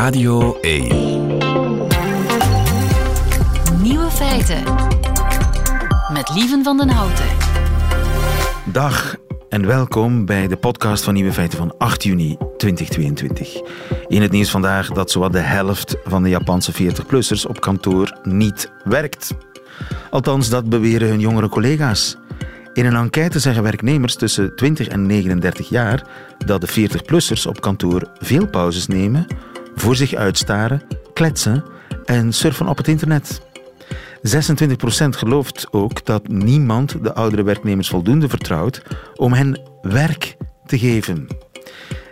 Radio 1. Nieuwe feiten. Met Lieven van den Houten. Dag en welkom bij de podcast van Nieuwe Feiten van 8 juni 2022. In het nieuws vandaag dat zowat de helft van de Japanse 40-plussers op kantoor niet werkt. Althans, dat beweren hun jongere collega's. In een enquête zeggen werknemers tussen 20 en 39 jaar dat de 40-plussers op kantoor veel pauzes nemen, voor zich uitstaren, kletsen en surfen op het internet. 26% gelooft ook dat niemand de oudere werknemers voldoende vertrouwt om hen werk te geven.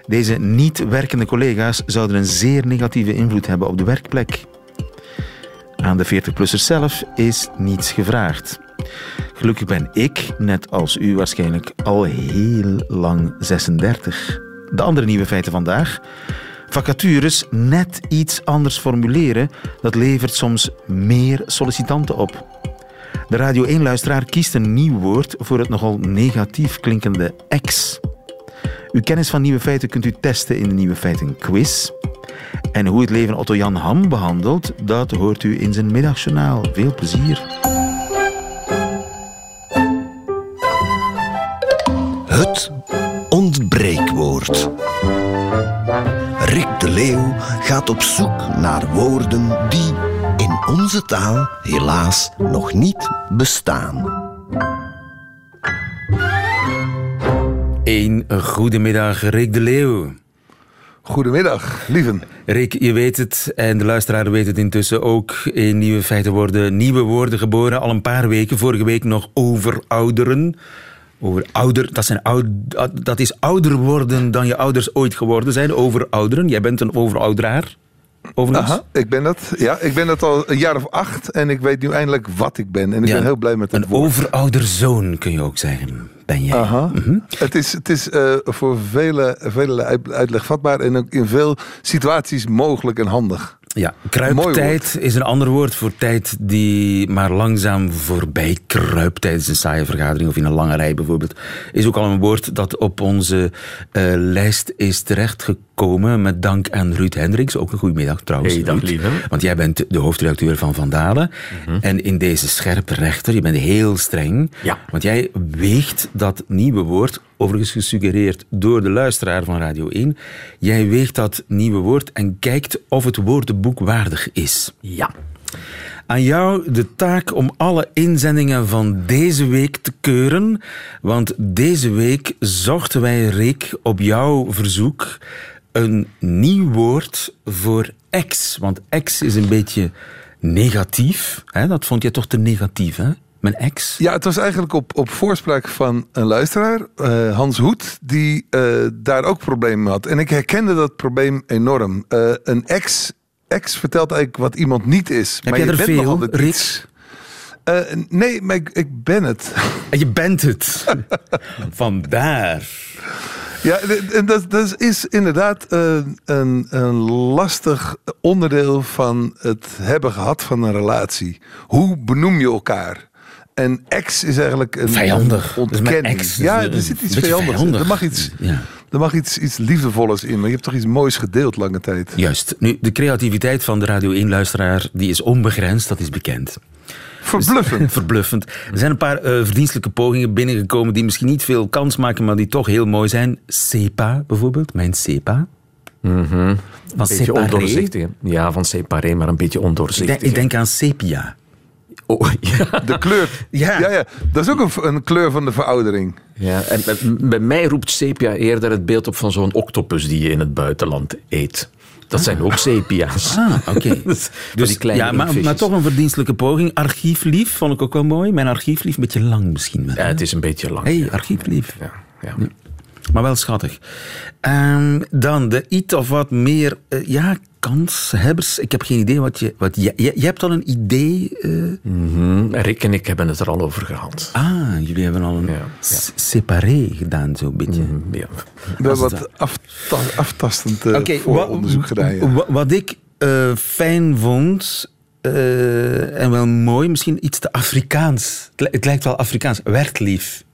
Deze niet werkende collega's zouden een zeer negatieve invloed hebben op de werkplek. Aan de 40-plussers zelf is niets gevraagd. Gelukkig ben ik, net als u waarschijnlijk, al heel lang 36. De andere nieuwe feiten vandaag. Vacatures net iets anders formuleren, dat levert soms meer sollicitanten op. De Radio 1-luisteraar kiest een nieuw woord voor het nogal negatief klinkende ex. Uw kennis van nieuwe feiten kunt u testen in de Nieuwe Feiten quiz. En hoe het leven Otto Jan Ham behandelt, dat hoort u in zijn middagjournaal. Veel plezier. Het ontbreekwoord. Leeuw gaat op zoek naar woorden die in onze taal helaas nog niet bestaan. Een goedemiddag, Rick de Leeuw. Goedemiddag, lieven. Rick, je weet het en de luisteraar weet het intussen ook. In Nieuwe Feiten worden nieuwe woorden geboren. Al een paar weken, vorige week nog over ouderen. Over ouder, dat, zijn oud, dat is ouder worden dan je ouders ooit geworden zijn. Over ouderen. Jij bent een overouderaar. Overigens. Aha, ik ben dat. Ja, ik ben dat al een jaar of acht en ik weet nu eindelijk wat ik ben. En ik Ja, ben heel blij met het Een woord. overouderzoon kun je ook zeggen. Ben jij. Aha. Mhm. Het is, het is eh, voor vele, vele uit- uitleg vatbaar en ook in veel situaties mogelijk en handig. Ja, kruiptijd is een ander woord voor tijd die maar langzaam voorbij kruipt tijdens een saaie vergadering of in een lange rij bijvoorbeeld. Is ook al een woord dat op onze eh, lijst is terechtgekomen met dank aan Ruud Hendricks. Ook een goedemiddag trouwens. Hey, dag, lieve. Want jij bent de hoofdredacteur van Vandalen. En in deze scherpe rechter, je bent heel streng. Ja. Want jij weegt dat nieuwe woord, overigens gesuggereerd door de luisteraar van Radio 1. Jij weegt dat nieuwe woord en kijkt of het woordenboek waardig is. Ja. Aan jou de taak om alle inzendingen van deze week te keuren. Want deze week zochten wij, Rick, op jouw verzoek een nieuw woord voor ex. Want ex is een beetje negatief. Hè? Dat vond je toch te negatief, hè? Mijn ex? Ja, het was eigenlijk op, op voorspraak van een luisteraar, eh, Hans Hoed, die eh, daar ook problemen had. En ik herkende dat probleem enorm. Eh, een ex, ex vertelt eigenlijk wat iemand niet is. Heb jij je er bent veel. Eh, nee, maar ik, ik ben het. En je bent het. Vandaar. Ja, en- dat, dat is inderdaad eh, een, een lastig onderdeel van het hebben gehad van een relatie. Hoe benoem je elkaar? En ex is eigenlijk een Vijandig. een mijn ontkenning. ex. Ja, er een zit iets vijandigs. vijandig. Er mag iets, Ja. er mag iets, iets liefdevollers in. Maar je hebt toch iets moois gedeeld lange tijd. Juist. Nu, de creativiteit van de Radio 1-luisteraar die is onbegrensd, dat is bekend. Verbluffend. Verbluffend. Er zijn een paar eh, verdienstelijke pogingen binnengekomen die misschien niet veel kans maken, maar die toch heel mooi zijn. SEPA bijvoorbeeld, mijn SEPA. Van Een beetje separé. ondoorzichtig. Ja, van separé, maar een beetje Ik denk, ondoorzichtig. ik denk aan sepia. Oh, ja. De kleur. Ja. ja, ja. Dat is ook een, een kleur van de veroudering. ja. En bij- bij mij roept sepia eerder het beeld op van zo'n octopus die je in het buitenland eet. Dat zijn ook sepia's. Ah, oké. Dus Dus, die kleine ja, maar, maar toch een verdienstelijke poging. Archieflief vond ik ook wel mooi. Mijn archieflief, een beetje lang misschien wel. Ja, het is een beetje lang. hey, archieflief. Ja, ja. Maar wel schattig. Ehm, dan de iets of wat meer eh, ja, kanshebbers. Ik heb geen idee wat je... Wat je, je, je hebt al een idee... eh, Mhm. Rick en ik hebben het er al over gehad. ah, jullie hebben al een Ja, ja. separé gedaan, zo'n beetje. Ja. We hebben wat afta aftastend eh, Oké, vooronderzoek wa- gedaan. ja. wa- Wat ik eh, fijn vond... eh, en wel mooi, misschien iets te Afrikaans. Het li- Het lijkt wel Afrikaans. Wertlief.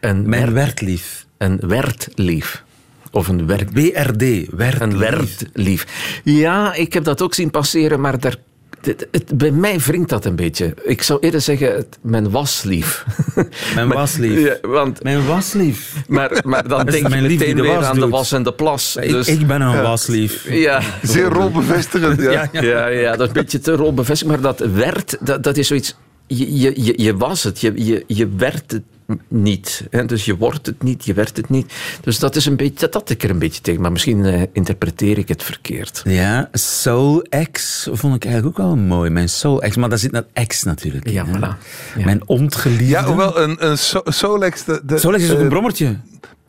Een, Mijn wer- wertlief. Een wertlief. Of een werk... WRD, werd Een werklief. Ja, ik heb dat ook zien passeren, maar daar, het, het- bij mij wringt dat een beetje. Ik zou eerder zeggen, het, mijn waslief. Mijn Maar- waslief. Ja, want, Mijn waslief. maar, maar dan denk je lief meteen de weer was aan de was en de plas. Ik, Dus, ik ben een waslief. ja. Zeer rolbevestigend. Ja. Ja, ja. Ja, ja, dat is een beetje te rolbevestigd. Maar dat werd, dat, dat is zoiets... Je, je, je, je was het, je, je, je werd het niet. Hè? Dus je wordt het niet, je werd het niet. Dus dat is een beetje, dat had ik er een beetje tegen. Maar misschien eh, interpreteer ik het verkeerd. Ja, Soul X vond ik eigenlijk ook wel mooi. Mijn Soul X, maar daar zit dat X natuurlijk Ja, hè. voilà. Ja. Mijn ontgeliefde. Ja, hoewel een, een So- Solex... De, de, Soul X is ook eh, een brommertje.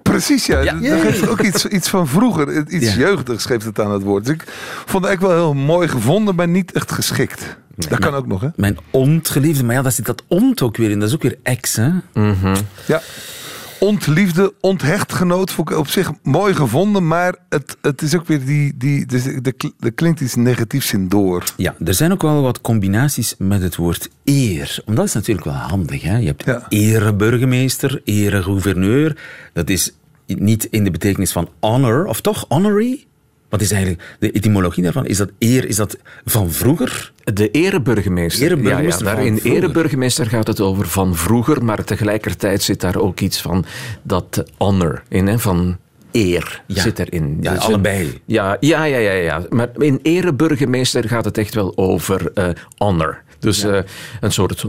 Precies, ja. Ja. Dat geeft ook iets, iets van vroeger. Iets Ja. jeugdigs geeft het aan het woord. Dus ik vond het eigenlijk wel heel mooi gevonden, maar niet echt geschikt. Dat kan ook nog, hè? Mijn ontgeliefde. Maar ja, daar zit dat ont ook weer in. Dat is ook weer X, hè? Ja. Ontliefde, onthechtgenoot vond ik op zich mooi gevonden, maar het, het is ook weer die. die dus er er klinkt iets negatiefs in door. Ja, er zijn ook wel wat combinaties met het woord eer. Want dat is natuurlijk wel handig. Hè? Je hebt Ja. ereburgemeester, eregouverneur. Dat is niet in de betekenis van honor, of toch honorary? Wat is eigenlijk de etymologie daarvan? Is dat eer, is dat van vroeger? De ereburgemeester. Ereburgemeester ja, ja, daar in ereburgemeester gaat het over van vroeger, maar tegelijkertijd zit daar ook iets van dat honor in, hè, van eer Ja. zit erin. Ja, Dus allebei. ja, ja, ja, ja, ja. Maar in ereburgemeester gaat het echt wel over eh, honor. Dus eh, een soort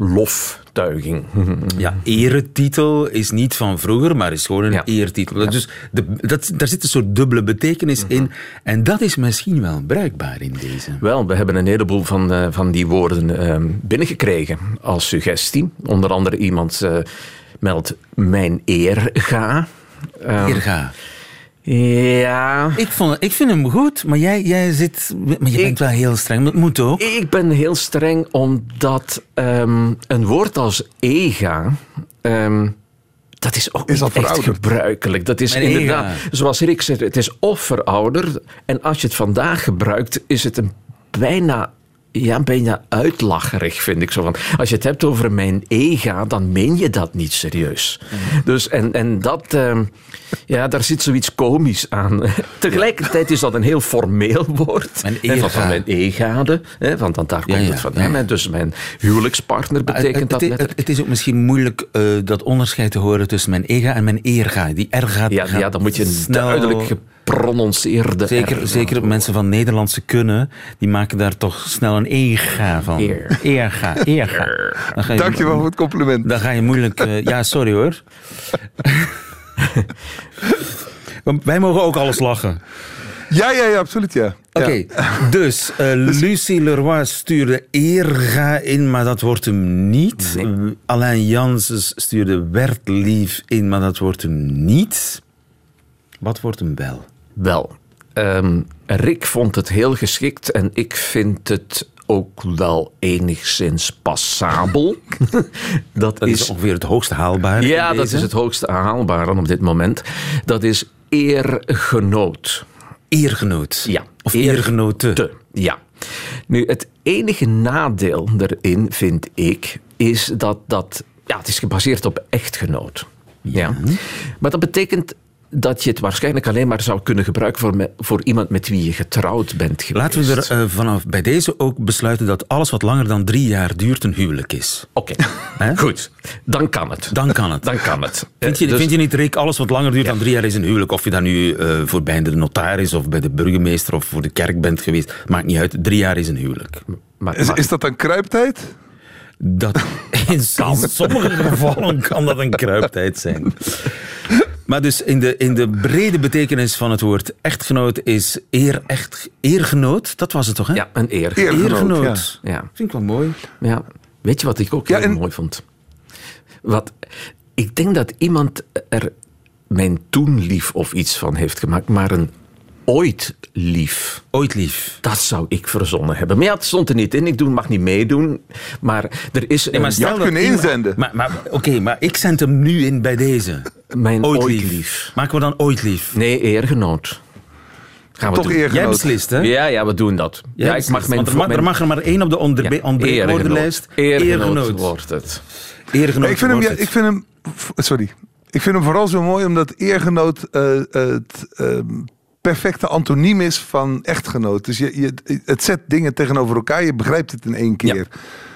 loftuiging. Ja, eretitel is niet van vroeger, maar is gewoon een Ja. eertitel. Dus de, dat, daar zit een soort dubbele betekenis in. En dat is misschien wel bruikbaar in deze. Wel, we hebben een heleboel van, eh, van die woorden eh, binnengekregen als suggestie. Onder andere iemand eh, meldt mijn eer ga. Eh, Eerga. Ja, Ik, vond, ik vind hem goed, maar jij, jij zit. Maar je Ik- bent wel heel streng. Dat moet ook. ik ben heel streng omdat ehm, een woord als ega... ehm, dat is ook Is al niet echt verouderd. gebruikelijk. Dat is Mijn ega. inderdaad, zoals Rick zegt, het is of verouderd. En als je het vandaag gebruikt, is het een bijna, ja, bijna uitlacherig, vind ik zo. Van, als je het hebt over mijn ega, dan meen je dat niet serieus. Mhm. Dus, en, en dat, ehm, ja, daar zit zoiets komisch aan. Tegelijkertijd is dat een heel formeel woord. Mijn Hè, van, ega. van mijn egade, hè, want dan, daar komt Ja, ja, het van. ja. Dus mijn huwelijkspartner betekent het, dat het, het is ook misschien moeilijk eh, dat onderscheid te horen tussen mijn ega en mijn eerga. Die gaat. Ja, ja, dan moet je een duidelijk geprononceerde Zeker, R zeker mensen van Nederlandse kunnen, die maken daar toch snel een ega van. Eer. Eerga, eerga. Dan ga je- Dankjewel voor het compliment. Dan ga je moeilijk. eh, ja, sorry hoor. Wij mogen ook alles lachen. Ja, ja, ja, absoluut, ja. Oké, Ja. dus eh, Lucie Leroy stuurde Eerga in, maar dat wordt hem niet. Nee. Alain Janssens stuurde Wertlief in, maar dat wordt hem niet. Wat wordt hem wel? Wel, ehm, Rick vond het heel geschikt en ik vind het ook wel enigszins passabel. dat, Dat is, is, ongeveer het hoogst haalbare. ja, dat is het hoogste haalbare op dit moment. Dat is eergenoot. Eergenoot. Ja, Of eer- eergenoten. Te, ja. Nu, het enige nadeel erin, vind ik, is dat dat... Ja, het is gebaseerd op echtgenoot. Ja. Maar dat betekent dat je het waarschijnlijk alleen maar zou kunnen gebruiken voor, me- voor iemand met wie je getrouwd bent geweest. Laten we er eh, vanaf bij deze ook besluiten dat alles wat langer dan drie jaar duurt een huwelijk is. Oké, Hè? goed. Dan kan het. Dan kan het. Dan kan het. Vind je, Eh, dus- vind je niet, Rick, alles wat langer duurt dan drie jaar is een huwelijk? Of je dan nu eh, voor bij de notaris of bij de burgemeester of voor de kerk bent geweest, maakt niet uit. Drie jaar is een huwelijk. maar, Is, maar- is dat dan kruiptijd? Dat, in, in sommige gevallen kan dat een kruiptijd zijn. Maar dus in de, in de brede betekenis van het woord echtgenoot is eer, echt, eergenoot. Dat was het toch, hè? ja, een eer. Eer- Eergenoot, Eergenoot. Ja. Vind ik wel mooi. Ja, weet je wat ik ook Ja, heel en- mooi vond? Wat, ik denk dat iemand er mijn toen lief of iets van heeft gemaakt, maar een ooit lief. Ooit lief. Dat zou ik verzonnen hebben. Maar ja, het stond er niet in. Ik doe, mag niet meedoen. Maar er is Nee, maar een, stel Je had kunnen inzenden. Maar, maar, Oké, maar ik zend hem nu in bij deze. mijn Ooit, ooit, lief. lief. Maken we dan ooit lief? Nee, eergenoot. Gaan we Toch doen. Jij eergenoot. beslist, hè? Ja, ja, we doen dat. Jij ja, ik mag mijn, er, mag, mijn- er mag er maar één op de ja, ontbreekwoordenlijst. Eergenoot. Eergenoot Eergenoot. wordt het. Eergenoot ik vind hem, wordt ja, het. ik vind hem, sorry. Ik vind hem vooral zo mooi omdat eergenoot eh, het ehm, perfecte antoniem is van echtgenoot. Dus je, je, het zet dingen tegenover elkaar, je begrijpt het in één keer.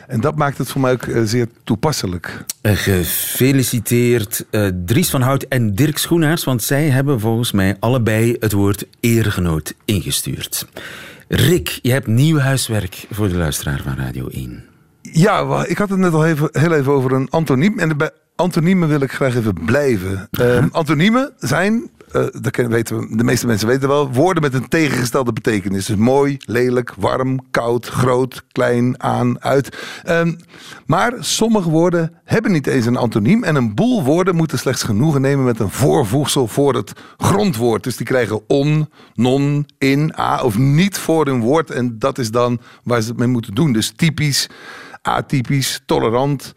En dat maakt het voor mij ook eh, zeer toepasselijk. Eh, Gefeliciteerd eh, Dries van Hout en Dirk Schoenaars, want zij hebben volgens mij allebei het woord eergenoot ingestuurd. Rick, je hebt nieuw huiswerk voor de luisteraar van Radio 1. Ja, ik had het net al even, heel even over een antoniem. En bij antoniemen wil ik graag even blijven. Ehm, antoniemen zijn, eh, dat de meeste mensen weten wel, woorden met een tegengestelde betekenis. Dus mooi, lelijk, warm, koud, groot, klein, aan, uit. Ehm, maar sommige woorden hebben niet eens een antoniem. En een boel woorden moeten slechts genoegen nemen met een voorvoegsel voor het grondwoord. Dus die krijgen on, non, in, a of niet voor hun woord. En dat is dan waar ze het mee moeten doen. Dus typisch, atypisch, tolerant,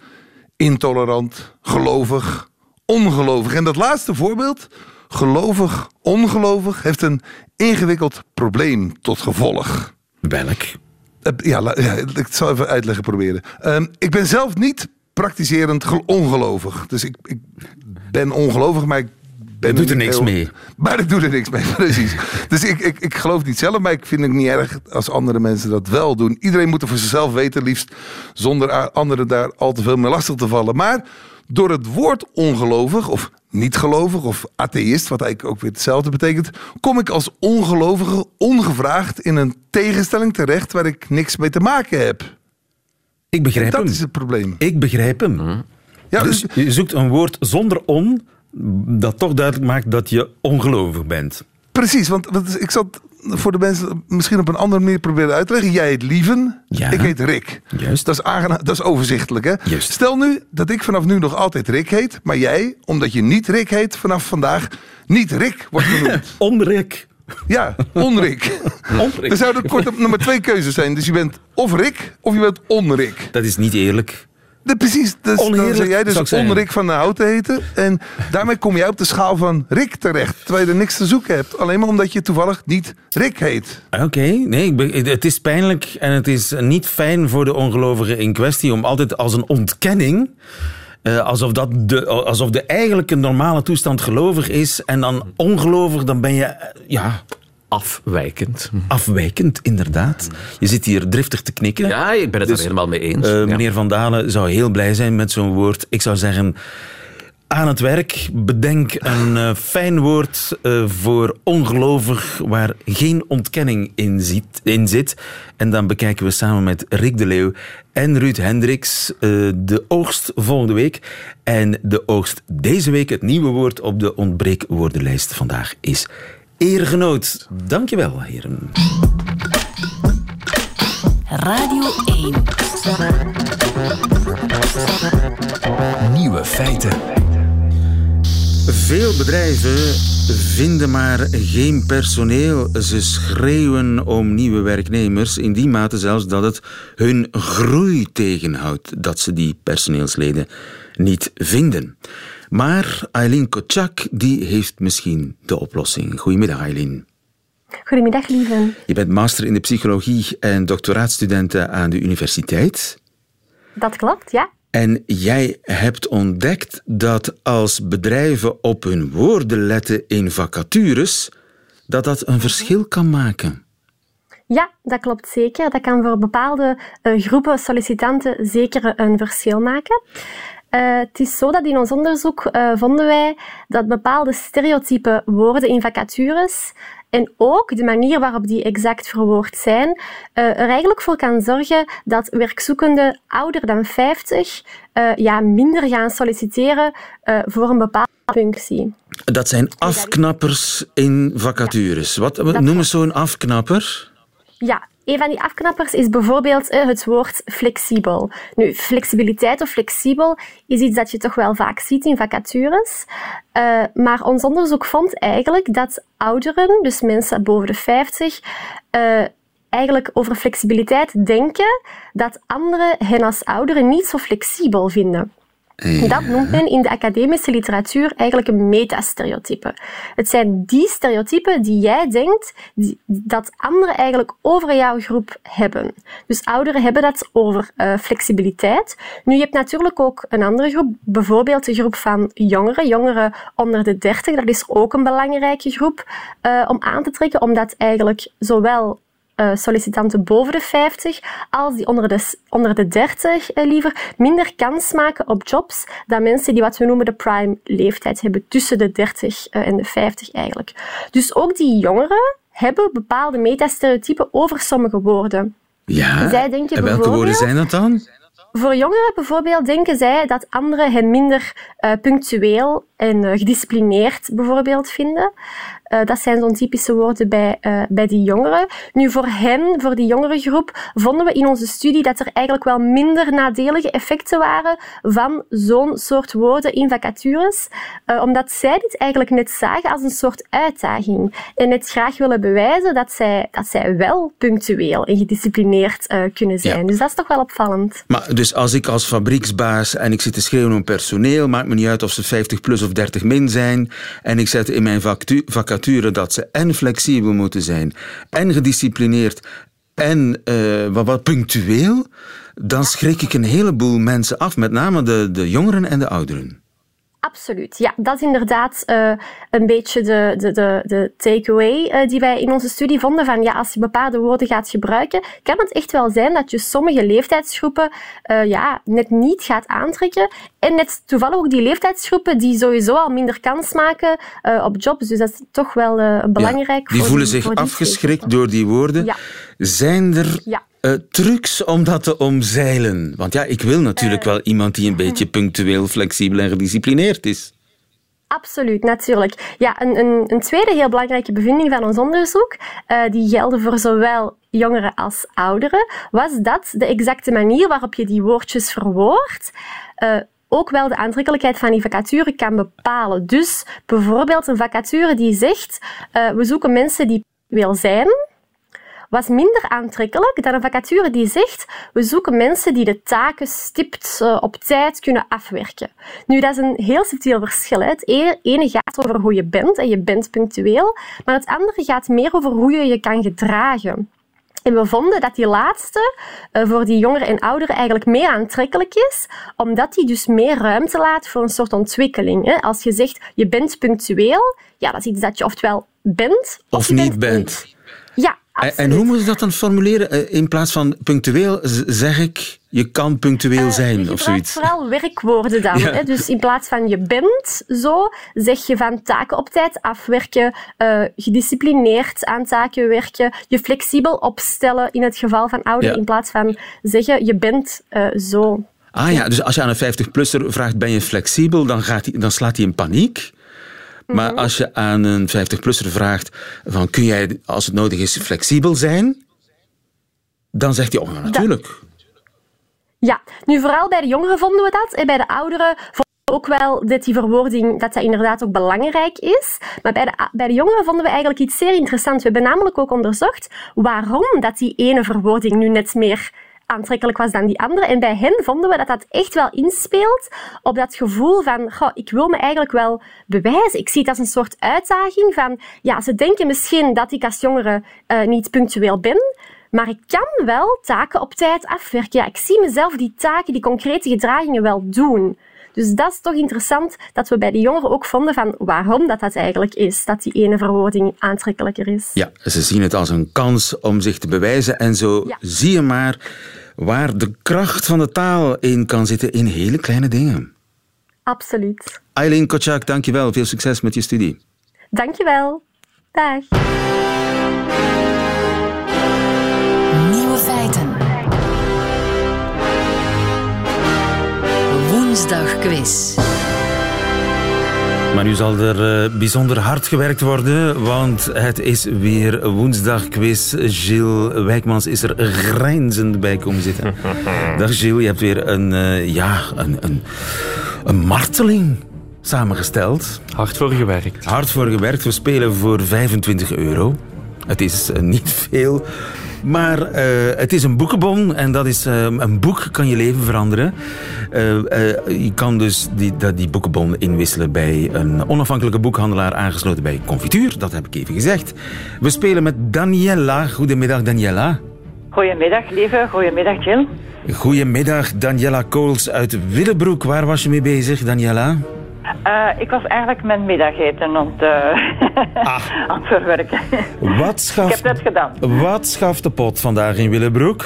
intolerant, gelovig, ongelovig. En dat laatste voorbeeld, gelovig, ongelovig, heeft een ingewikkeld probleem tot gevolg. Welk? Eh, Ja, ik zal even uitleggen proberen. Ehm, ik ben zelf niet praktiserend gel- ongelovig. Dus ik, ik ben ongelovig, maar ik ben doet er niks heel- mee. Maar ik doe er niks mee, precies. dus ik, ik, ik geloof niet zelf, maar ik vind het niet erg als andere mensen dat wel doen. Iedereen moet er voor zichzelf weten, liefst zonder anderen daar al te veel mee lastig te vallen. Maar door het woord ongelovig of niet gelovig of atheïst, wat eigenlijk ook weer hetzelfde betekent, kom ik als ongelovige ongevraagd in een tegenstelling terecht waar ik niks mee te maken heb. Ik begrijp Dat hem. is het probleem. Ik begrijp hem. Ja, Dus dus, je zoekt een woord zonder on, dat toch duidelijk maakt dat je ongelovig bent. precies, want, want ik zat voor de mensen misschien op een andere manier proberen uit te leggen. Jij heet Lieven, Ja. ik heet Rick. Juist. Dat is, dat is overzichtelijk, hè? Juist. Stel nu dat ik vanaf nu nog altijd Rick heet, maar jij, omdat je niet Rick heet, vanaf vandaag niet Rick wordt genoemd. Onrik. ja, onrik. Onrik. Er zouden kort nog maar twee keuzes zijn. Dus je bent of Rick of je bent onrik. Dat is niet eerlijk. De, precies, dus dan zou jij dus onrik van de houten heten. En daarmee kom jij op de schaal van Rick terecht. Terwijl je er niks te zoeken hebt. Alleen maar omdat je toevallig niet Rick heet. Oké, nee, het is pijnlijk en het is niet fijn voor de ongelovigen in kwestie om altijd als een ontkenning, eh, alsof, dat de, alsof de eigenlijke normale toestand gelovig is en dan ongelovig, dan ben je eh, ja, Afwijkend. afwijkend, inderdaad. Je zit hier driftig te knikken. Ja, ik ben het Dus, er helemaal mee eens. Eh, Ja. meneer Van Dalen zou heel blij zijn met zo'n woord. Ik zou zeggen, aan het werk, bedenk een eh, fijn woord eh, voor ongelovig waar geen ontkenning in, ziet, in zit. En dan bekijken we samen met Rick de Leeuw en Ruud Hendricks de oogst volgende week. En de oogst deze week, het nieuwe woord op de ontbreekwoordenlijst vandaag is eergenoot. Dankjewel, heren. Radio 1. Nieuwe feiten. Veel bedrijven vinden maar geen personeel. Ze schreeuwen om nieuwe werknemers, in die mate zelfs dat het hun groei tegenhoudt dat ze die personeelsleden niet vinden. Maar Eileen Kotschak die heeft misschien de oplossing. Goedemiddag Eileen. Goedemiddag, lieve. Je bent master in de psychologie en doctoraatstudenten aan de universiteit. Dat klopt, ja. En jij hebt ontdekt dat als bedrijven op hun woorden letten in vacatures, dat dat een verschil kan maken. Ja, dat klopt zeker. Dat kan voor bepaalde eh, groepen sollicitanten zeker een verschil maken. Eh, het is zo dat in ons onderzoek eh, vonden wij dat bepaalde stereotype woorden in vacatures en ook de manier waarop die exact verwoord zijn, eh, er eigenlijk voor kan zorgen dat werkzoekenden ouder dan 50 eh, ja, minder gaan solliciteren voor een bepaalde functie. Dat zijn afknappers in vacatures. Wat noem eens zo'n afknapper? Ja, een van die afknappers is bijvoorbeeld eh, het woord flexibel. Nu, flexibiliteit of flexibel is iets dat je toch wel vaak ziet in vacatures. Eh, maar ons onderzoek vond eigenlijk dat ouderen, dus mensen boven de 50, eh, eigenlijk over flexibiliteit denken dat anderen hen als ouderen niet zo flexibel vinden. Dat noemt men in de academische literatuur eigenlijk een metastereotype. Het zijn die stereotypen die jij denkt dat anderen eigenlijk over jouw groep hebben. Dus ouderen hebben dat over uh, flexibiliteit. Nu, je hebt natuurlijk ook een andere groep, bijvoorbeeld de groep van jongeren, jongeren onder de 30. Dat is ook een belangrijke groep uh, om aan te trekken, omdat eigenlijk zowel uh, sollicitanten boven de 50 als die onder de, onder de 30 uh, liever minder kans maken op jobs dan mensen die wat we noemen de prime leeftijd hebben, tussen de 30 uh, en de 50 eigenlijk. Dus ook die jongeren hebben bepaalde metastereotypen over sommige woorden. Ja, Zij denken en welke woorden zijn dat dan? Voor jongeren bijvoorbeeld denken zij dat anderen hen minder uh, punctueel en uh, gedisciplineerd bijvoorbeeld vinden. Uh, dat zijn zo'n typische woorden bij, bij die jongeren. Nu, voor hen, voor die jongerengroep, vonden we in onze studie dat er eigenlijk wel minder nadelige effecten waren van zo'n soort woorden in vacatures, omdat zij dit eigenlijk net zagen als een soort uitdaging en net graag willen bewijzen dat zij, dat zij wel punctueel en gedisciplineerd kunnen zijn. Ja. Dus dat is toch wel opvallend. Maar dus als ik als fabrieksbaas en ik zit te schreeuwen om personeel, maakt me niet uit of ze 50 plus of 30 min zijn, en ik zet in mijn vacature dat ze en flexibel moeten zijn, en gedisciplineerd, en wat, wat punctueel, dan schrik ik een heleboel mensen af, met name de, de jongeren en de ouderen. Absoluut. Ja, dat is inderdaad uh, een beetje de, de, de, de takeaway uh, die wij in onze studie vonden. Van ja, als je bepaalde woorden gaat gebruiken, kan het echt wel zijn dat je sommige leeftijdsgroepen uh, ja, net niet gaat aantrekken. En net toevallig ook die leeftijdsgroepen die sowieso al minder kans maken op jobs. Dus dat is toch wel belangrijk. Ja, die voelen die, zich afgeschrikt door die woorden. Ja. Zijn er ja. Uh, trucs om dat te omzeilen? Want ja, ik wil natuurlijk uh, wel iemand die een beetje punctueel, flexibel en gedisciplineerd is. Absoluut, natuurlijk. Ja, een, een, een, tweede heel belangrijke bevinding van ons onderzoek, uh, die gelden voor zowel jongeren als ouderen, was dat de exacte manier waarop je die woordjes verwoordt, ook wel de aantrekkelijkheid van die vacature kan bepalen. Dus bijvoorbeeld een vacature die zegt, we zoeken mensen die wil zijn, was minder aantrekkelijk dan een vacature die zegt we zoeken mensen die de taken stipt uh, op tijd kunnen afwerken. Nu, dat is een heel subtiel verschil. Hè. Het ene gaat over hoe je bent en je bent punctueel, maar het andere gaat meer over hoe je je kan gedragen. En we vonden dat die laatste uh, voor die jongeren en ouderen eigenlijk meer aantrekkelijk is, omdat die dus meer ruimte laat voor een soort ontwikkeling. Hè. Als je zegt je bent punctueel, ja, dat is iets dat je oftewel bent of, of niet bent. bent. Absoluut. En hoe moet je dat dan formuleren? In plaats van punctueel zeg ik, je kan punctueel zijn uh, of zoiets. vooral werkwoorden dan. Ja. Hè? Dus in plaats van je bent zo, zeg je van taken op tijd afwerken, uh, gedisciplineerd aan taken werken, je flexibel opstellen in het geval van ouderen, ja. in plaats van zeggen je bent uh, zo. Ah ja, dus als je aan een 50-plusser vraagt ben je flexibel, dan, gaat die, dan slaat hij in paniek. Maar mm -hmm. als je aan een 50-plusser vraagt van kun jij als het nodig is flexibel zijn, dan zegt hij oh natuurlijk. Ja, nu vooral bij de jongeren vonden we dat en bij de ouderen vonden we ook wel dat die verwoording dat dat inderdaad ook belangrijk is. Maar bij de, bij de jongeren vonden we eigenlijk iets zeer interessants. We hebben namelijk ook onderzocht waarom dat die ene verwoording nu net meer aantrekkelijk was dan die andere. En bij hen vonden we dat dat echt wel inspeelt op dat gevoel van, goh, ik wil me eigenlijk wel bewijzen. Ik zie het als een soort uitdaging van, ja, ze denken misschien dat ik als jongere uh, niet punctueel ben, maar ik kan wel taken op tijd afwerken. Ja, ik zie mezelf die taken, die concrete gedragingen wel doen. Dus dat is toch interessant dat we bij de jongeren ook vonden van waarom dat, dat eigenlijk is, dat die ene verwoording aantrekkelijker is. Ja, ze zien het als een kans om zich te bewijzen en zo ja. zie je maar waar de kracht van de taal in kan zitten in hele kleine dingen. Absoluut. Eileen Kotschak, dankjewel. Veel succes met je studie. Dankjewel. Dag. Woensdagquiz. Maar nu zal er uh, bijzonder hard gewerkt worden, want het is weer woensdagquiz. Gilles Wijkmans is er grijnzend bij komen zitten. Dag Gilles, je hebt weer een, uh, ja, een, een, een marteling samengesteld. Hard voor gewerkt. Hard voor gewerkt. We spelen voor 25 euro. Het is eh, niet veel, maar eh, het is een boekenbon en dat is, eh, een boek kan je leven veranderen. Eh, je kan dus die, dat, die boekenbon inwisselen bij een onafhankelijke boekhandelaar aangesloten bij Confituur. Dat heb ik even gezegd. We spelen met Daniela. Goedemiddag, Daniela. Goedemiddag, lieve. Goedemiddag, Jill. Goedemiddag, Daniela Kools uit Willebroek. Waar was je mee bezig, Daniela? Eh, ik was eigenlijk mijn middageten aan het, Ah. aan het verwerken. Wat ik schaft, heb het gedaan. wat schaft de pot vandaag in Willebroek?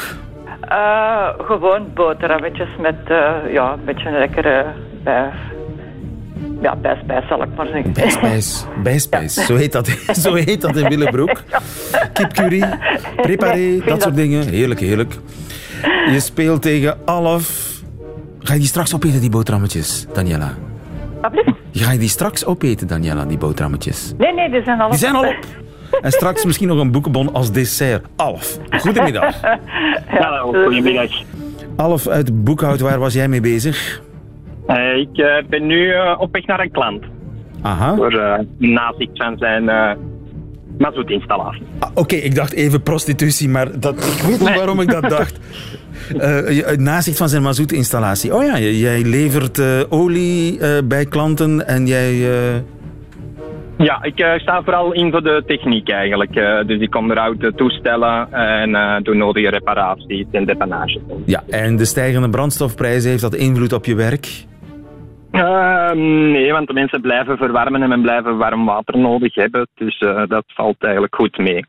Eh, gewoon boterhammetjes met eh, ja, een beetje een lekkere bij, ja, bijspijs, zal ik maar zeggen. Bijspijs. Bijspijs. Zo, heet dat, zo heet dat in Willebroek. Kipcurry, preparé, dat soort dingen. Heerlijk, heerlijk. Je speelt tegen Alf. Ga je die straks opeten, die boterhammetjes, Daniela? Ga je die straks opeten, Daniela, die boterhammetjes? Nee, nee, die zijn al Die zijn al op. En straks misschien nog een boekenbon als dessert. Alf, goedemiddag. Hallo, goedemiddag. Alf uit Boekhout, waar was jij mee bezig? Eh, ik eh, ben nu eh, op weg naar een klant Aha. voor uh, nazicht van zijn uh, mazoetinstallatie. Ah, Oké, ik dacht even prostitutie, maar dat, ik weet niet waarom ik dat dacht. Uh, nazicht van zijn mazoutinstallatie. Oh ja, jij levert uh, olie uh, bij klanten en jij... Ja, ik sta vooral in voor de techniek eigenlijk. dus ik onderhoud de toestellen en doe nodige reparaties en depanage. Ja, en de stijgende brandstofprijzen, heeft dat invloed op je werk? Uh, nee, want de mensen blijven verwarmen en men blijven warm water nodig hebben. Dus uh, dat valt eigenlijk goed mee.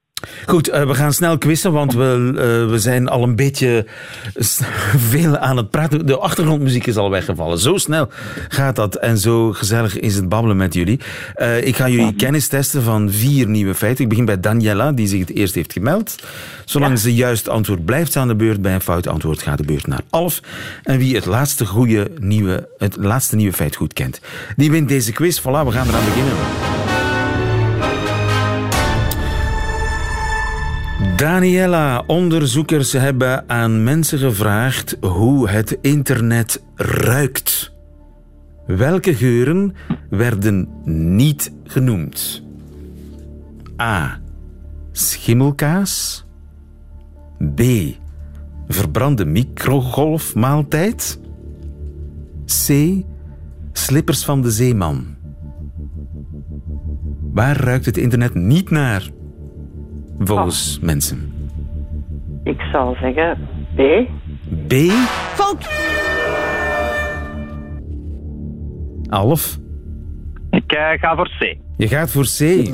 Goed, uh, we gaan snel quizzen, want we, uh, we zijn al een beetje veel aan het praten. De achtergrondmuziek is al weggevallen. Zo snel gaat dat en zo gezellig is het babbelen met jullie. Uh, ik ga jullie kennis testen van vier nieuwe feiten. Ik begin bij Daniela, die zich het eerst heeft gemeld. Zolang ja. ze juist antwoord blijft aan de beurt, bij een fout antwoord gaat de beurt naar Alf. En wie het laatste, goede nieuwe, het laatste nieuwe feit goed kent, die wint deze quiz. Voilà, we gaan eraan beginnen. Daniela, onderzoekers hebben aan mensen gevraagd hoe het internet ruikt. Welke geuren werden niet genoemd? A. Schimmelkaas. B. Verbrande microgolfmaaltijd. C. Slippers van de zeeman. Waar ruikt het internet niet naar? Volgens oh. mensen? Ik zal zeggen B. B? Fout! Alf? Ik uh, ga voor C. Je gaat voor C.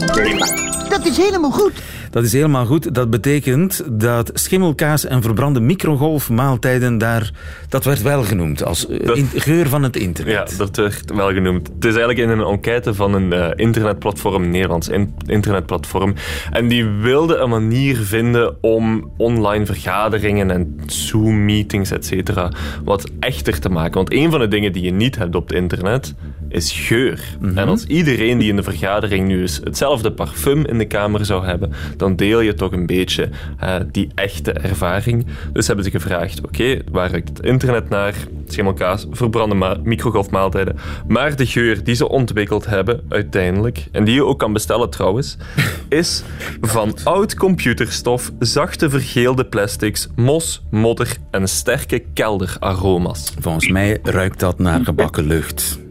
Dat is helemaal goed. Dat is helemaal goed. Dat betekent dat schimmelkaas en verbrande microgolfmaaltijden daar... Dat werd wel genoemd als dat, in, geur van het internet. Ja, dat werd wel genoemd. Het is eigenlijk in een enquête van een uh, internetplatform, een Nederlands in, internetplatform. En die wilde een manier vinden om online vergaderingen en Zoom-meetings, et cetera, wat echter te maken. Want een van de dingen die je niet hebt op het internet is geur. Mm-hmm. En als iedereen die in de vergadering nu eens hetzelfde parfum in de kamer zou hebben, dan deel je toch een beetje uh, die echte ervaring. Dus hebben ze gevraagd, oké, okay, waar ruikt het internet naar? Schimmelkaas, verbrande ma- microgolfmaaltijden. Maar de geur die ze ontwikkeld hebben, uiteindelijk, en die je ook kan bestellen trouwens, is van oud computerstof, zachte vergeelde plastics, mos, modder en sterke kelderaroma's. Volgens mij ruikt dat naar gebakken lucht.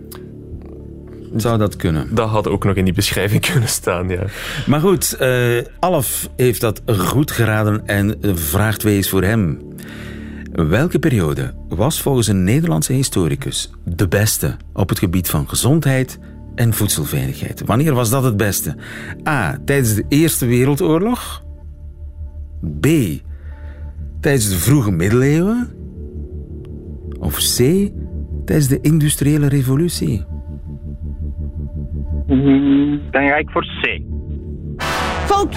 Zou dat kunnen? Dat had ook nog in die beschrijving kunnen staan, ja. Maar goed, uh, Alf heeft dat goed geraden en vraag 2 is voor hem. Welke periode was volgens een Nederlandse historicus de beste op het gebied van gezondheid en voedselveiligheid? Wanneer was dat het beste? A. Tijdens de Eerste Wereldoorlog? B. Tijdens de vroege middeleeuwen? Of C. Tijdens de industriële revolutie? Dan ga ik voor C. Fout!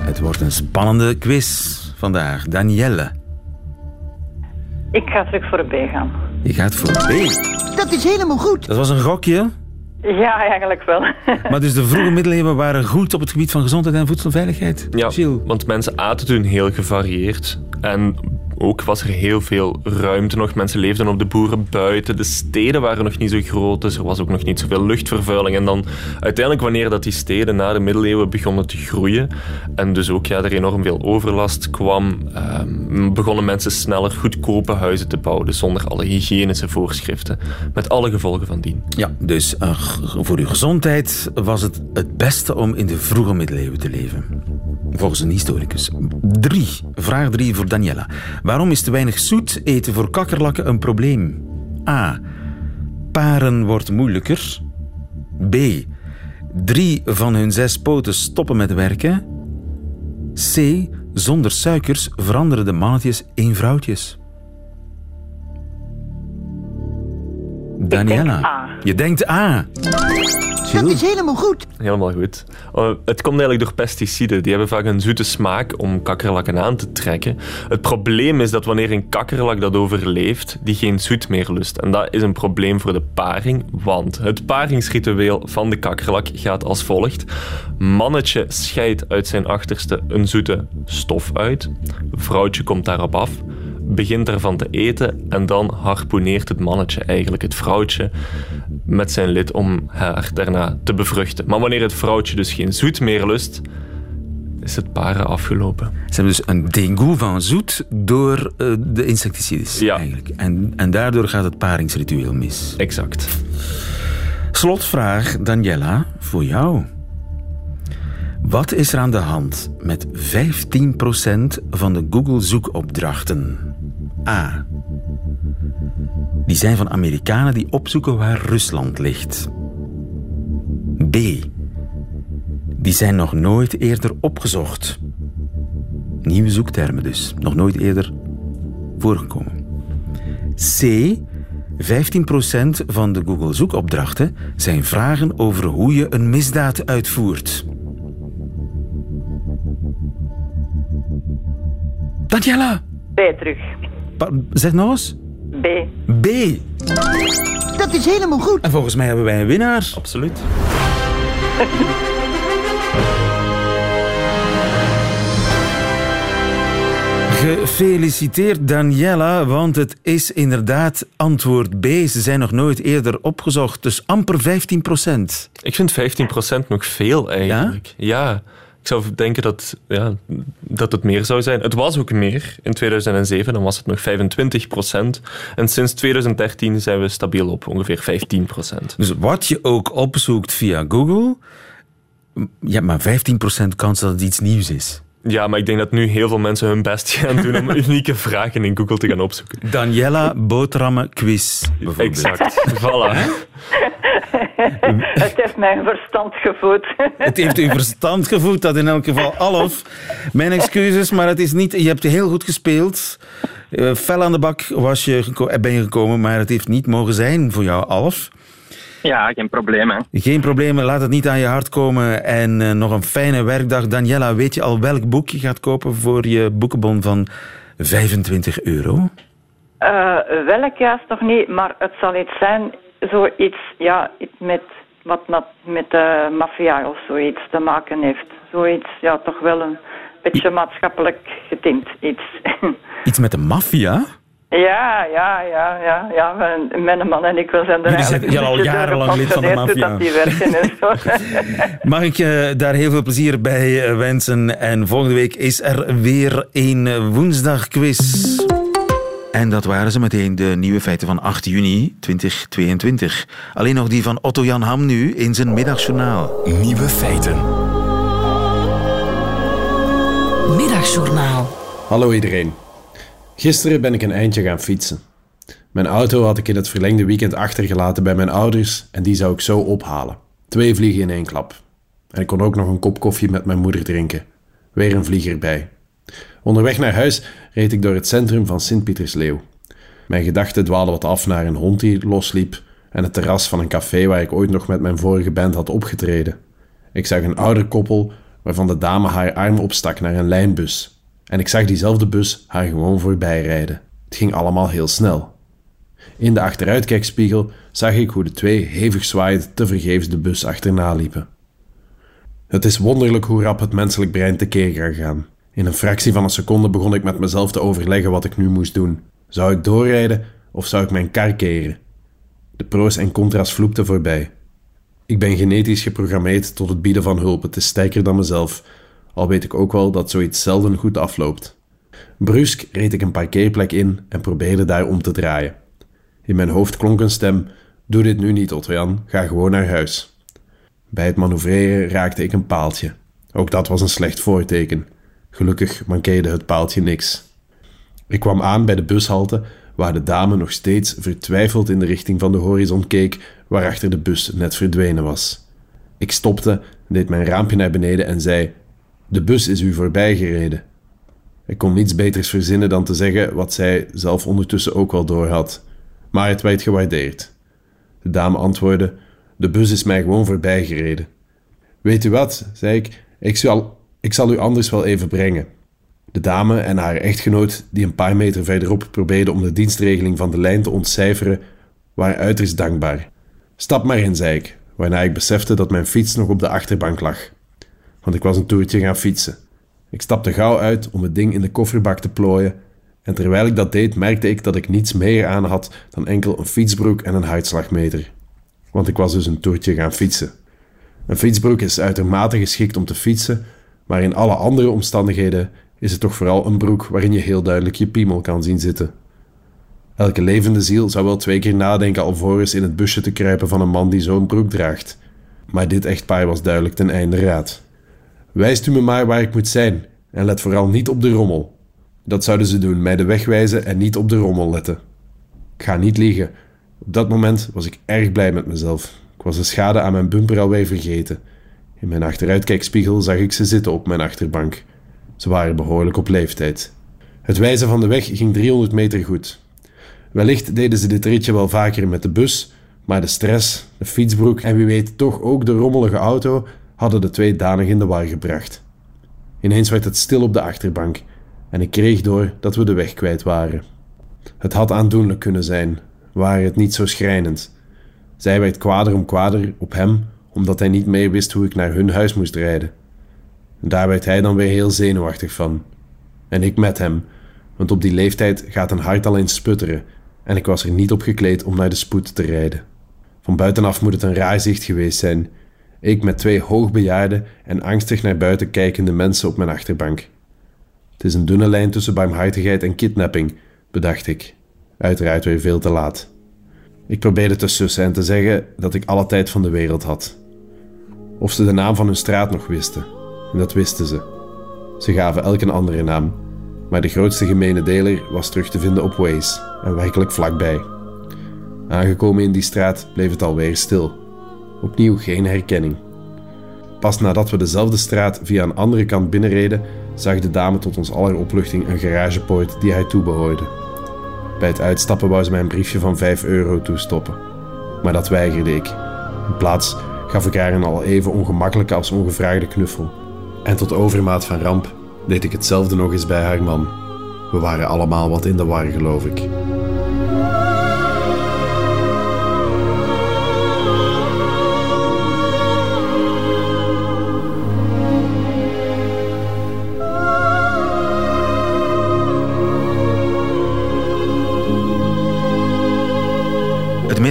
Het wordt een spannende quiz vandaag. Danielle. Ik ga terug voor B gaan. Je gaat voor B. Dat is helemaal goed. Dat was een gokje. Ja, eigenlijk wel. maar dus de vroege middeleeuwen waren goed op het gebied van gezondheid en voedselveiligheid? Ja, Gilles. want mensen aten toen heel gevarieerd. En ook was er heel veel ruimte nog. Mensen leefden op de boeren buiten. De steden waren nog niet zo groot, dus er was ook nog niet zoveel luchtvervuiling. En dan uiteindelijk, wanneer dat die steden na de middeleeuwen begonnen te groeien en dus ook ja, er enorm veel overlast kwam, ehm, begonnen mensen sneller goedkope huizen te bouwen, dus zonder alle hygiënische voorschriften, met alle gevolgen van dien. Ja, dus uh, voor uw gezondheid was het het beste om in de vroege middeleeuwen te leven. Volgens een historicus. Drie. Vraag drie voor Daniela. Waarom is te weinig zoet eten voor kakkerlakken een probleem? A. Paren wordt moeilijker. B. Drie van hun zes poten stoppen met werken. C. Zonder suikers veranderen de mannetjes in vrouwtjes. Daniela. Je denkt A. Dat is helemaal goed. Helemaal goed. Uh, het komt eigenlijk door pesticiden. Die hebben vaak een zoete smaak om kakkerlakken aan te trekken. Het probleem is dat wanneer een kakkerlak dat overleeft, die geen zoet meer lust. En dat is een probleem voor de paring, want het paringsritueel van de kakkerlak gaat als volgt. Mannetje scheidt uit zijn achterste een zoete stof uit. Vrouwtje komt daarop af begint ervan te eten en dan harpoeneert het mannetje eigenlijk het vrouwtje met zijn lid om haar daarna te bevruchten. Maar wanneer het vrouwtje dus geen zoet meer lust, is het paren afgelopen. Ze hebben dus een dengoe van zoet door uh, de insecticides ja. eigenlijk. En, en daardoor gaat het paringsritueel mis. Exact. Slotvraag, Daniela, voor jou. Wat is er aan de hand met 15% van de Google zoekopdrachten? A. Die zijn van Amerikanen die opzoeken waar Rusland ligt. B. Die zijn nog nooit eerder opgezocht. Nieuwe zoektermen dus, nog nooit eerder voorgekomen. C. 15% van de Google zoekopdrachten zijn vragen over hoe je een misdaad uitvoert. Daniela! B terug. Pa zeg nog eens. B. B. Dat is helemaal goed. En volgens mij hebben wij een winnaar. Absoluut. Gefeliciteerd Daniela, want het is inderdaad antwoord B. Ze zijn nog nooit eerder opgezocht, dus amper 15 procent. Ik vind 15% nog veel eigenlijk. Ja? ja? Ik zou denken dat, ja, dat het meer zou zijn. Het was ook meer. In 2007 dan was het nog 25% En sinds 2013 zijn we stabiel op ongeveer 15% Dus wat je ook opzoekt via Google, je hebt maar 15% kans dat het iets nieuws is. Ja, maar ik denk dat nu heel veel mensen hun best gaan doen om unieke vragen in Google te gaan opzoeken. Daniela boterhammen quiz. Exact. Voilà. Het heeft mijn verstand gevoed. Het heeft uw verstand gevoed, dat in elk geval. Alf, mijn excuses, maar het is niet... Je hebt heel goed gespeeld. Uh, fel aan de bak was je ben je gekomen, maar het heeft niet mogen zijn voor jou, Alf. Ja, geen probleem. Hè. Geen probleem, laat het niet aan je hart komen. En uh, nog een fijne werkdag. Daniela, weet je al welk boek je gaat kopen voor je boekenbon van 25 euro? Uh, welk juist nog niet, maar het zal iets zijn, zoiets ja, met wat met, met de maffia of zoiets te maken heeft. Zoiets, ja, toch wel een beetje maatschappelijk getint iets. Iets met de maffia? Ja, ja, ja, ja, ja. Mijn, mijn man en ik we zijn er Jullie zijn ja, al jarenlang lid van de maffia. Dat die werken en zo. Mag ik je daar heel veel plezier bij wensen. En volgende week is er weer een woensdagquiz. En dat waren ze meteen de nieuwe feiten van 8 juni 2022. Alleen nog die van Otto Jan Ham nu in zijn middagjournaal. Nieuwe feiten. Middagjournaal. Hallo iedereen. Gisteren ben ik een eindje gaan fietsen. Mijn auto had ik in het verlengde weekend achtergelaten bij mijn ouders en die zou ik zo ophalen. Twee vliegen in één klap. En ik kon ook nog een kop koffie met mijn moeder drinken. Weer een vlieg erbij. Onderweg naar huis reed ik door het centrum van Sint-Pietersleeuw. Mijn gedachten dwaalden wat af naar een hond die losliep en het terras van een café waar ik ooit nog met mijn vorige band had opgetreden. Ik zag een ouder koppel waarvan de dame haar arm opstak naar een lijnbus en ik zag diezelfde bus haar gewoon voorbij rijden. Het ging allemaal heel snel. In de achteruitkijkspiegel zag ik hoe de twee hevig zwaaiend tevergeefs de bus achterna liepen. Het is wonderlijk hoe rap het menselijk brein tekeer kan gaan. In een fractie van een seconde begon ik met mezelf te overleggen wat ik nu moest doen. Zou ik doorrijden of zou ik mijn kar keren? De pro's en contra's vloepten voorbij. Ik ben genetisch geprogrammeerd tot het bieden van hulp. Het is sterker dan mezelf, al weet ik ook wel dat zoiets zelden goed afloopt. Brusk reed ik een parkeerplek in en probeerde daar om te draaien. In mijn hoofd klonk een stem: Doe dit nu niet, Otto-Jan, ga gewoon naar huis. Bij het manoeuvreren raakte ik een paaltje. Ook dat was een slecht voorteken. Gelukkig mankeerde het paaltje niks. Ik kwam aan bij de bushalte, waar de dame nog steeds vertwijfeld in de richting van de horizon keek, waarachter de bus net verdwenen was. Ik stopte, deed mijn raampje naar beneden en zei: De bus is u voorbijgereden. Ik kon niets beters verzinnen dan te zeggen wat zij zelf ondertussen ook wel doorhad. Maar het werd gewaardeerd. De dame antwoordde: De bus is mij gewoon voorbijgereden. Weet u wat, zei ik, ik zal, ik zal u anders wel even brengen. De dame en haar echtgenoot, die een paar meter verderop probeerden om de dienstregeling van de lijn te ontcijferen, waren uiterst dankbaar. Stap maar in, zei ik, waarna ik besefte dat mijn fiets nog op de achterbank lag. Want ik was een toertje gaan fietsen. Ik stapte gauw uit om het ding in de kofferbak te plooien, en terwijl ik dat deed, merkte ik dat ik niets meer aan had dan enkel een fietsbroek en een hartslagmeter. Want ik was dus een toertje gaan fietsen. Een fietsbroek is uitermate geschikt om te fietsen, maar in alle andere omstandigheden is het toch vooral een broek waarin je heel duidelijk je piemel kan zien zitten. Elke levende ziel zou wel twee keer nadenken alvorens in het busje te kruipen van een man die zo'n broek draagt. Maar dit echtpaar was duidelijk ten einde raad. Wijst u me maar waar ik moet zijn en let vooral niet op de rommel. Dat zouden ze doen, mij de weg wijzen en niet op de rommel letten. Ik ga niet liegen. Op dat moment was ik erg blij met mezelf. Ik was de schade aan mijn bumper alweer vergeten. In mijn achteruitkijkspiegel zag ik ze zitten op mijn achterbank. Ze waren behoorlijk op leeftijd. Het wijzen van de weg ging 300 meter goed. Wellicht deden ze dit ritje wel vaker met de bus, maar de stress, de fietsbroek en wie weet toch ook de rommelige auto hadden de twee danig in de war gebracht. Ineens werd het stil op de achterbank en ik kreeg door dat we de weg kwijt waren. Het had aandoenlijk kunnen zijn, waren het niet zo schrijnend. Zij werd kwader om kwader op hem, omdat hij niet meer wist hoe ik naar hun huis moest rijden. En daar werd hij dan weer heel zenuwachtig van. En ik met hem, want op die leeftijd gaat een hart al eens sputteren en ik was er niet op gekleed om naar de spoed te rijden. Van buitenaf moet het een raar zicht geweest zijn. Ik met twee hoogbejaarde en angstig naar buiten kijkende mensen op mijn achterbank. Het is een dunne lijn tussen barmhartigheid en kidnapping, bedacht ik. Uiteraard weer veel te laat. Ik probeerde te sussen en te zeggen dat ik alle tijd van de wereld had. Of ze de naam van hun straat nog wisten. En dat wisten ze. Ze gaven elk een andere naam, maar de grootste gemene deler was terug te vinden op Waze en werkelijk vlakbij. Aangekomen in die straat bleef het alweer stil. Opnieuw geen herkenning. Pas nadat we dezelfde straat via een andere kant binnenreden, zag de dame tot ons aller opluchting een garagepoort die hij toebehoorde. Bij het uitstappen wou ze mij een briefje van 5 euro toestoppen. Maar dat weigerde ik. In plaats gaf ik haar een al even ongemakkelijke als ongevraagde knuffel. En tot overmaat van ramp deed ik hetzelfde nog eens bij haar man. We waren allemaal wat in de war, geloof ik.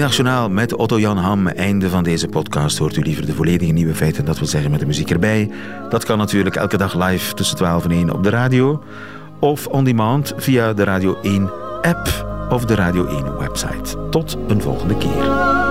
Middagjournaal met Otto-Jan Ham. Einde van deze podcast. Hoort u liever de volledige nieuwe feiten, dat wil zeggen met de muziek erbij. Dat kan natuurlijk elke dag live tussen 12 en 1 op de radio. Of on demand via de Radio 1 app of de Radio 1 website. Tot een volgende keer.